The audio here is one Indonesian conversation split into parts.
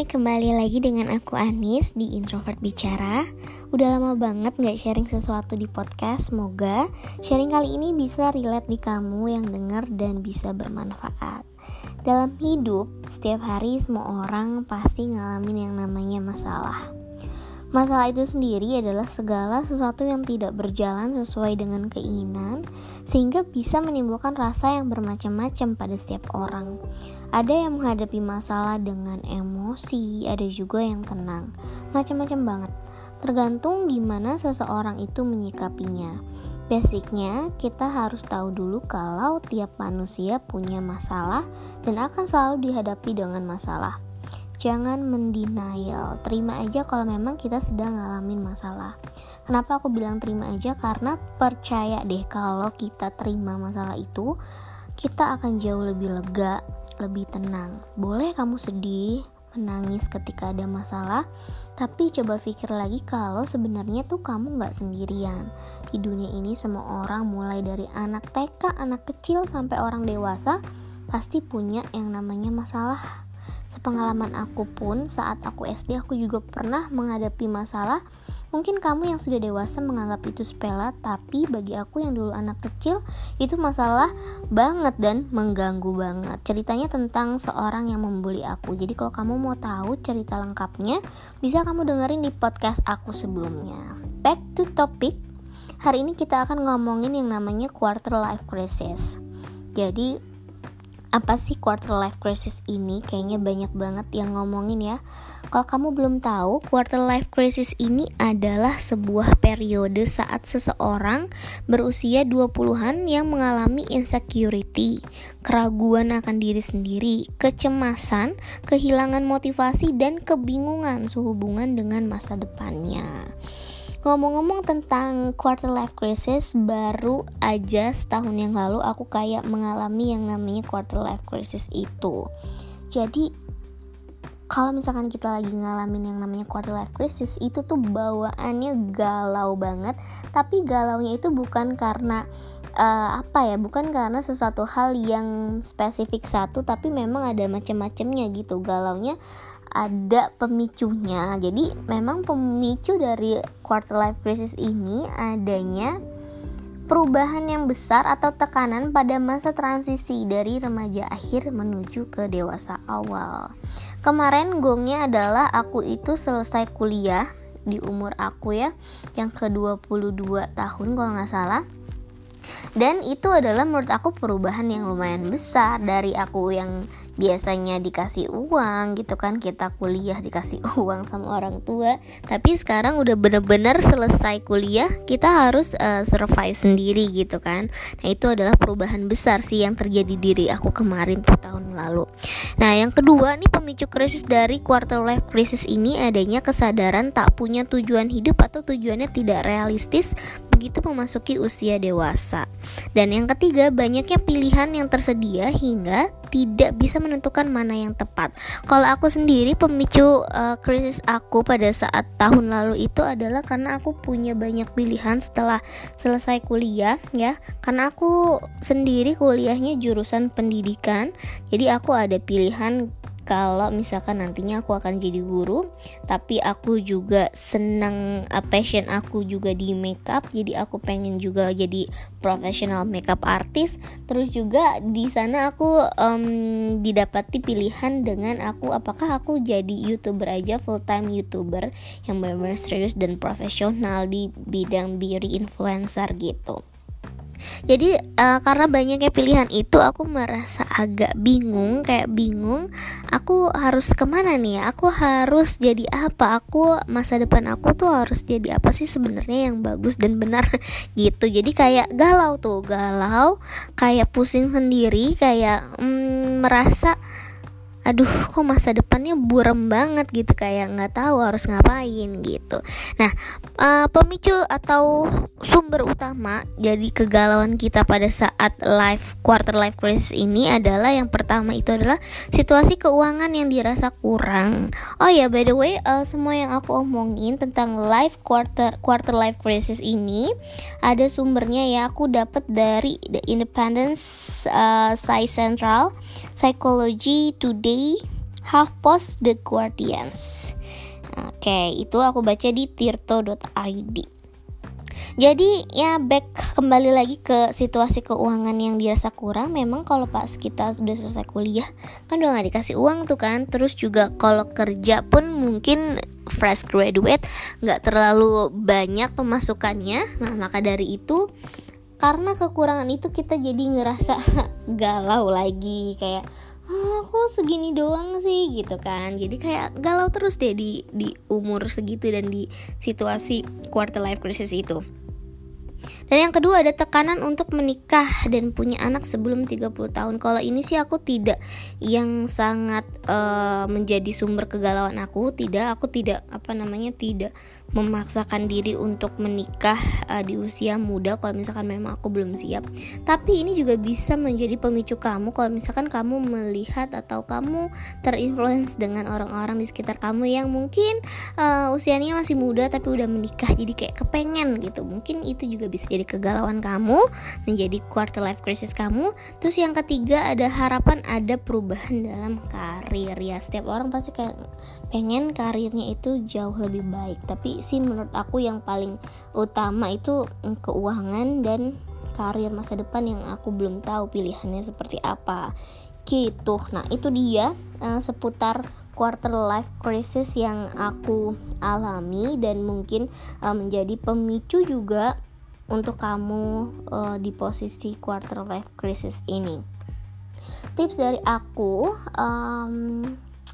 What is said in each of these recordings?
Hai, kembali lagi dengan aku Anis di Introvert Bicara. Udah lama banget gak sharing sesuatu di podcast. Semoga sharing kali ini bisa relate di kamu yang denger dan bisa bermanfaat. Dalam hidup, setiap hari semua orang pasti ngalamin yang namanya masalah Masalah itu sendiri adalah segala sesuatu yang tidak berjalan sesuai dengan keinginan, sehingga bisa menimbulkan rasa yang bermacam-macam pada setiap orang. Ada yang menghadapi masalah dengan emosi, ada juga yang tenang, macam-macam banget. Tergantung gimana seseorang itu menyikapinya. Basicnya, kita harus tahu dulu kalau tiap manusia punya masalah dan akan selalu dihadapi dengan masalah jangan mendenial. Terima aja kalau memang kita sedang ngalamin masalah. Kenapa aku bilang terima aja? Karena percaya deh kalau kita terima masalah itu kita akan jauh lebih lega lebih tenang. Boleh kamu sedih menangis ketika ada masalah tapi coba pikir lagi kalau sebenarnya tuh kamu nggak sendirian. Di dunia ini semua orang mulai dari anak TK anak kecil sampai orang dewasa pasti punya yang namanya masalah Sepengalaman aku pun saat aku SD aku juga pernah menghadapi masalah Mungkin kamu yang sudah dewasa menganggap itu sepele, tapi bagi aku yang dulu anak kecil itu masalah banget dan mengganggu banget. Ceritanya tentang seorang yang membuli aku. Jadi kalau kamu mau tahu cerita lengkapnya, bisa kamu dengerin di podcast aku sebelumnya. Back to topic. Hari ini kita akan ngomongin yang namanya quarter life crisis. Jadi apa sih quarter life crisis ini? Kayaknya banyak banget yang ngomongin ya. Kalau kamu belum tahu, quarter life crisis ini adalah sebuah periode saat seseorang berusia 20-an yang mengalami insecurity, keraguan akan diri sendiri, kecemasan, kehilangan motivasi dan kebingungan sehubungan dengan masa depannya. Ngomong-ngomong tentang quarter life crisis, baru aja setahun yang lalu aku kayak mengalami yang namanya quarter life crisis itu. Jadi kalau misalkan kita lagi ngalamin yang namanya quarter life crisis itu tuh bawaannya galau banget tapi galaunya itu bukan karena uh, apa ya bukan karena sesuatu hal yang spesifik satu tapi memang ada macam-macamnya gitu galaunya ada pemicunya. Jadi memang pemicu dari quarter life crisis ini adanya perubahan yang besar atau tekanan pada masa transisi dari remaja akhir menuju ke dewasa awal. Kemarin gongnya adalah aku itu selesai kuliah di umur aku ya yang ke-22 tahun kalau nggak salah dan itu adalah menurut aku perubahan yang lumayan besar dari aku yang biasanya dikasih uang gitu kan kita kuliah dikasih uang sama orang tua. Tapi sekarang udah bener-bener selesai kuliah kita harus uh, survive sendiri gitu kan. Nah itu adalah perubahan besar sih yang terjadi diri aku kemarin tuh tahun lalu. Nah yang kedua nih pemicu krisis dari quarter life crisis ini adanya kesadaran tak punya tujuan hidup atau tujuannya tidak realistis begitu memasuki usia dewasa. Dan yang ketiga, banyaknya pilihan yang tersedia hingga tidak bisa menentukan mana yang tepat. Kalau aku sendiri pemicu uh, krisis aku pada saat tahun lalu itu adalah karena aku punya banyak pilihan setelah selesai kuliah ya. Karena aku sendiri kuliahnya jurusan pendidikan. Jadi aku ada pilihan kalau misalkan nantinya aku akan jadi guru tapi aku juga senang uh, passion aku juga di makeup jadi aku pengen juga jadi profesional makeup artist. Terus juga di sana aku um, didapati pilihan dengan aku apakah aku jadi youtuber aja full time youtuber yang benar-benar serius dan profesional di bidang beauty influencer gitu jadi uh, karena banyaknya pilihan itu aku merasa agak bingung kayak bingung aku harus ke mana nih ya? Aku harus jadi apa? Aku masa depan aku tuh harus jadi apa sih sebenarnya yang bagus dan benar? Gitu. Jadi kayak galau tuh galau kayak pusing sendiri kayak mm, merasa aduh kok masa depannya buram banget gitu kayak nggak tahu harus ngapain gitu. Nah uh, pemicu atau sumber utama jadi kegalauan kita pada saat life quarter life crisis ini adalah yang pertama itu adalah situasi keuangan yang dirasa kurang. Oh ya by the way uh, semua yang aku omongin tentang life quarter quarter life crisis ini ada sumbernya ya. Aku dapat dari The Independence uh, Science Central Psychology Today HuffPost The Guardians. Oke, itu aku baca di tirto.id. Jadi ya back kembali lagi ke situasi keuangan yang dirasa kurang Memang kalau pas kita sudah selesai kuliah Kan udah gak dikasih uang tuh kan Terus juga kalau kerja pun mungkin fresh graduate Gak terlalu banyak pemasukannya Nah maka dari itu Karena kekurangan itu kita jadi ngerasa galau lagi Kayak oh, kok segini doang sih gitu kan. Jadi kayak galau terus deh di di umur segitu dan di situasi quarter life crisis itu. Dan yang kedua ada tekanan untuk menikah dan punya anak sebelum 30 tahun. Kalau ini sih aku tidak yang sangat uh, menjadi sumber kegalauan aku, tidak aku tidak apa namanya tidak memaksakan diri untuk menikah uh, di usia muda kalau misalkan memang aku belum siap. Tapi ini juga bisa menjadi pemicu kamu kalau misalkan kamu melihat atau kamu terinfluence dengan orang-orang di sekitar kamu yang mungkin uh, usianya masih muda tapi udah menikah jadi kayak kepengen gitu. Mungkin itu juga bisa jadi kegalauan kamu, menjadi quarter life crisis kamu. Terus yang ketiga ada harapan ada perubahan dalam karir ya. Setiap orang pasti kayak pengen karirnya itu jauh lebih baik, tapi sih menurut aku yang paling utama itu keuangan dan karir masa depan yang aku belum tahu pilihannya seperti apa. Gitu. Nah itu dia uh, seputar quarter life crisis yang aku alami dan mungkin uh, menjadi pemicu juga untuk kamu uh, di posisi quarter life crisis ini. Tips dari aku um,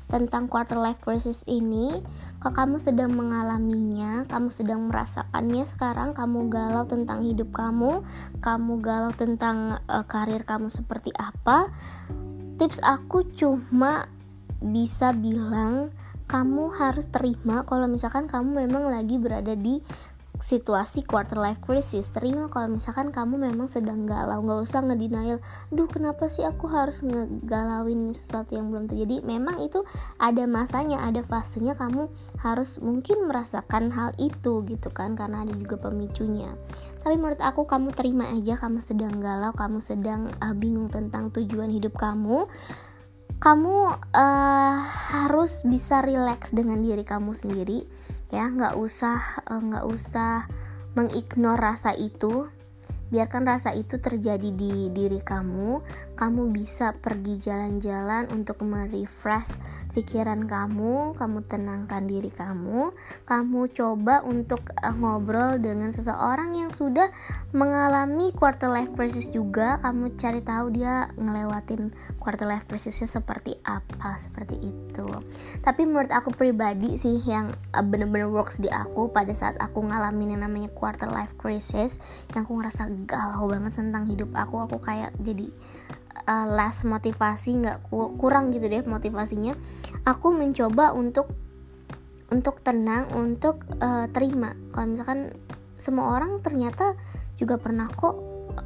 tentang quarter life crisis ini. Kalau kamu sedang mengalaminya kamu sedang merasakannya sekarang? Kamu galau tentang hidup kamu? Kamu galau tentang uh, karir kamu seperti apa? Tips aku cuma bisa bilang kamu harus terima kalau misalkan kamu memang lagi berada di situasi quarter life crisis terima kalau misalkan kamu memang sedang galau nggak usah ngedenial duh kenapa sih aku harus ngegalauin sesuatu yang belum terjadi? Memang itu ada masanya ada fasenya kamu harus mungkin merasakan hal itu gitu kan karena ada juga pemicunya. Tapi menurut aku kamu terima aja kamu sedang galau kamu sedang uh, bingung tentang tujuan hidup kamu. Kamu uh, harus bisa relax dengan diri kamu sendiri ya nggak usah eh, nggak usah mengignore rasa itu. Biarkan rasa itu terjadi di diri kamu kamu bisa pergi jalan-jalan untuk merefresh pikiran kamu kamu tenangkan diri kamu kamu coba untuk uh, ngobrol dengan seseorang yang sudah mengalami quarter life crisis juga. Kamu cari tahu dia ngelewatin quarter life crisisnya seperti apa seperti itu. Tapi menurut aku pribadi sih yang uh, bener-bener works di aku pada saat aku ngalamin yang namanya quarter life crisis yang aku ngerasa galau banget tentang hidup aku aku kayak jadi uh, less motivasi nggak kurang gitu deh motivasinya. Aku mencoba untuk untuk tenang untuk uh, terima. Kalau misalkan semua orang ternyata juga pernah kok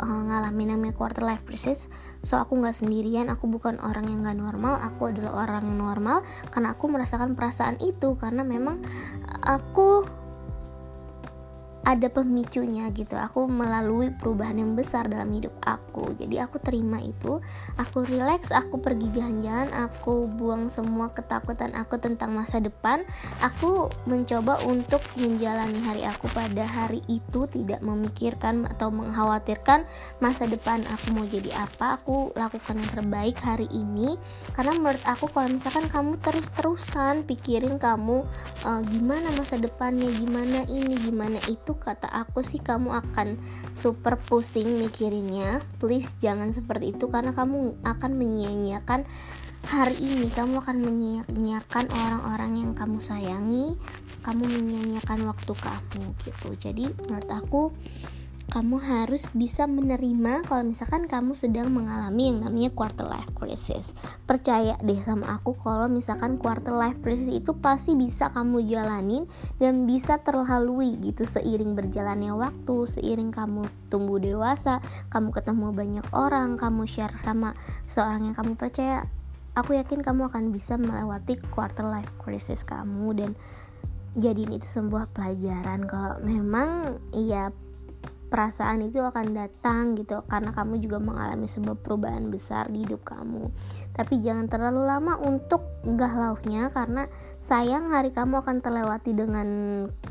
uh, ngalamin namanya quarter life crisis. So aku nggak sendirian aku bukan orang yang nggak normal aku adalah orang yang normal. Karena aku merasakan perasaan itu karena memang aku ada pemicunya gitu. Aku melalui perubahan yang besar dalam hidup aku. Jadi aku terima itu aku relax aku pergi jalan-jalan aku buang semua ketakutan aku tentang masa depan. Aku mencoba untuk menjalani hari aku pada hari itu tidak memikirkan atau mengkhawatirkan masa depan aku mau jadi apa. Aku lakukan yang terbaik hari ini. Karena menurut aku kalau misalkan kamu terus-terusan pikirin kamu uh, gimana masa depannya gimana ini gimana itu kata aku sih kamu akan super pusing mikirinnya. Please jangan seperti itu karena kamu akan menyia-nyiakan hari ini. Kamu akan menyia-nyiakan orang-orang yang kamu sayangi. Kamu menyia-nyiakan waktu kamu gitu. Jadi menurut aku kamu harus bisa menerima kalau misalkan kamu sedang mengalami yang namanya quarter life crisis. Percaya deh sama aku kalau misalkan quarter life crisis itu pasti bisa kamu jalanin dan bisa terlalui gitu seiring berjalannya waktu, seiring kamu tumbuh dewasa, kamu ketemu banyak orang, kamu share sama seorang yang kamu percaya. Aku yakin kamu akan bisa melewati quarter life crisis kamu dan jadiin itu sebuah pelajaran kalau memang iya perasaan itu akan datang gitu karena kamu juga mengalami sebuah perubahan besar di hidup kamu. Tapi jangan terlalu lama untuk galaunya karena sayang hari kamu akan terlewati dengan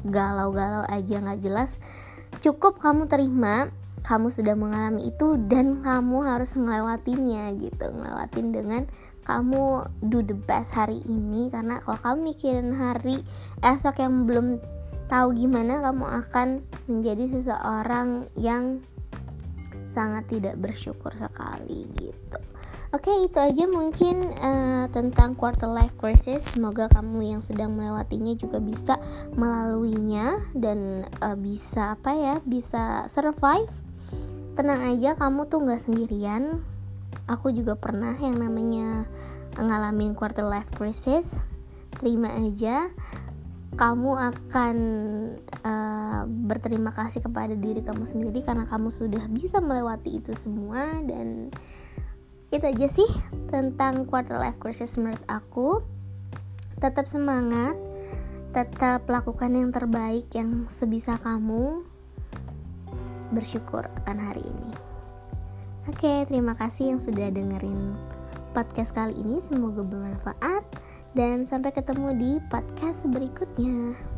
galau-galau aja nggak jelas. Cukup kamu terima kamu sudah mengalami itu dan kamu harus melewatinya gitu ngelewatin dengan kamu do the best hari ini. Karena kalau kamu mikirin hari esok yang belum tahu gimana kamu akan menjadi seseorang yang sangat tidak bersyukur sekali gitu. Oke, itu aja mungkin uh, tentang quarter life crisis. Semoga kamu yang sedang melewatinya juga bisa melaluinya dan uh, bisa apa ya, bisa survive. Tenang aja, kamu tuh nggak sendirian. Aku juga pernah yang namanya ngalamin quarter life crisis. Terima aja kamu akan uh, berterima kasih kepada diri kamu sendiri karena kamu sudah bisa melewati itu semua dan itu aja sih tentang quarter life crisis menurut aku. Tetap semangat tetap lakukan yang terbaik yang sebisa kamu. Bersyukur akan hari ini. Oke terima kasih yang sudah dengerin podcast kali ini. Semoga bermanfaat dan sampai ketemu di podcast berikutnya.